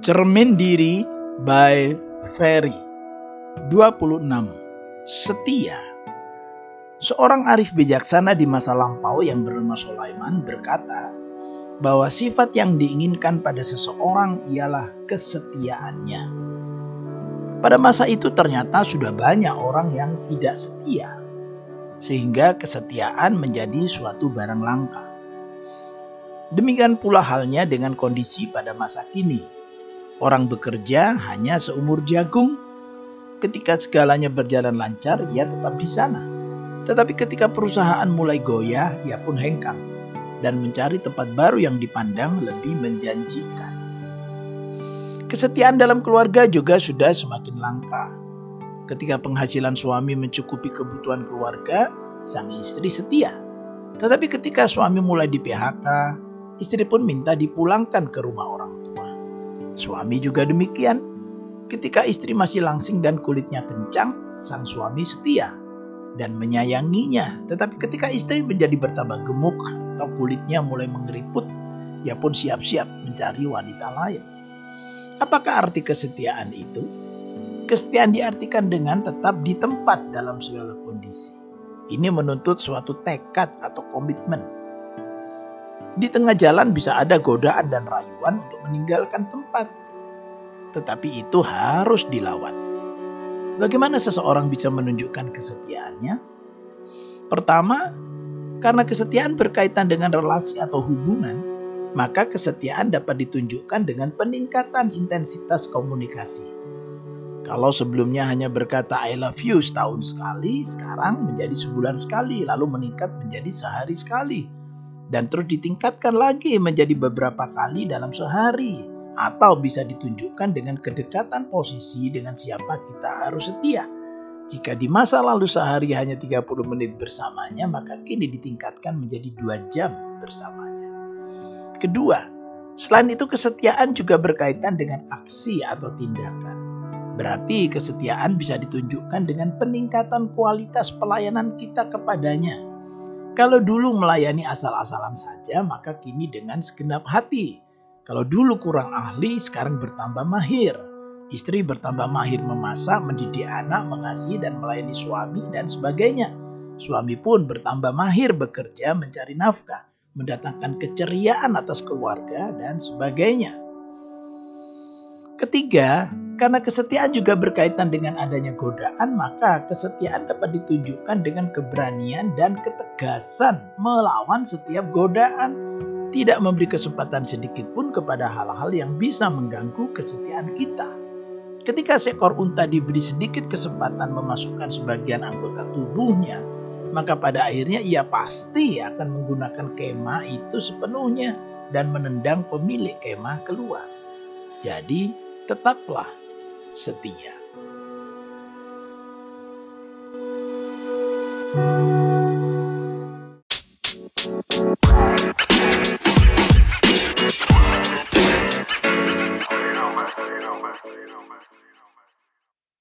Cermin Diri by Ferry 26 Setia Seorang arif bijaksana di masa lampau yang bernama Sulaiman berkata bahwa sifat yang diinginkan pada seseorang ialah kesetiaannya. Pada masa itu ternyata sudah banyak orang yang tidak setia, sehingga kesetiaan menjadi suatu barang langka. Demikian pula halnya dengan kondisi pada masa kini Orang bekerja hanya seumur jagung. Ketika segalanya berjalan lancar, ia tetap di sana. Tetapi ketika perusahaan mulai goyah, ia pun hengkang dan mencari tempat baru yang dipandang lebih menjanjikan. Kesetiaan dalam keluarga juga sudah semakin langka. Ketika penghasilan suami mencukupi kebutuhan keluarga, sang istri setia. Tetapi ketika suami mulai di PHK, istri pun minta dipulangkan ke rumah orang. Suami juga demikian. Ketika istri masih langsing dan kulitnya kencang, sang suami setia dan menyayanginya. Tetapi ketika istri menjadi bertambah gemuk atau kulitnya mulai mengeriput, ia pun siap-siap mencari wanita lain. Apakah arti kesetiaan itu? Kesetiaan diartikan dengan tetap di tempat dalam segala kondisi. Ini menuntut suatu tekad atau komitmen di tengah jalan bisa ada godaan dan rayuan untuk meninggalkan tempat. Tetapi itu harus dilawan. Bagaimana seseorang bisa menunjukkan kesetiaannya? Pertama, karena kesetiaan berkaitan dengan relasi atau hubungan, maka kesetiaan dapat ditunjukkan dengan peningkatan intensitas komunikasi. Kalau sebelumnya hanya berkata I love you setahun sekali, sekarang menjadi sebulan sekali, lalu meningkat menjadi sehari sekali dan terus ditingkatkan lagi menjadi beberapa kali dalam sehari atau bisa ditunjukkan dengan kedekatan posisi dengan siapa kita harus setia. Jika di masa lalu sehari hanya 30 menit bersamanya, maka kini ditingkatkan menjadi dua jam bersamanya. Kedua, selain itu kesetiaan juga berkaitan dengan aksi atau tindakan. Berarti kesetiaan bisa ditunjukkan dengan peningkatan kualitas pelayanan kita kepadanya kalau dulu melayani asal-asalan saja, maka kini dengan segenap hati. Kalau dulu kurang ahli, sekarang bertambah mahir. Istri bertambah mahir memasak, mendidik anak, mengasihi dan melayani suami, dan sebagainya. Suami pun bertambah mahir bekerja, mencari nafkah, mendatangkan keceriaan atas keluarga, dan sebagainya. Ketiga, karena kesetiaan juga berkaitan dengan adanya godaan, maka kesetiaan dapat ditunjukkan dengan keberanian dan ketegasan melawan setiap godaan. Tidak memberi kesempatan sedikit pun kepada hal-hal yang bisa mengganggu kesetiaan kita. Ketika seekor unta diberi sedikit kesempatan memasukkan sebagian anggota tubuhnya, maka pada akhirnya ia pasti akan menggunakan kemah itu sepenuhnya dan menendang pemilik kemah keluar. Jadi, tetaplah setia.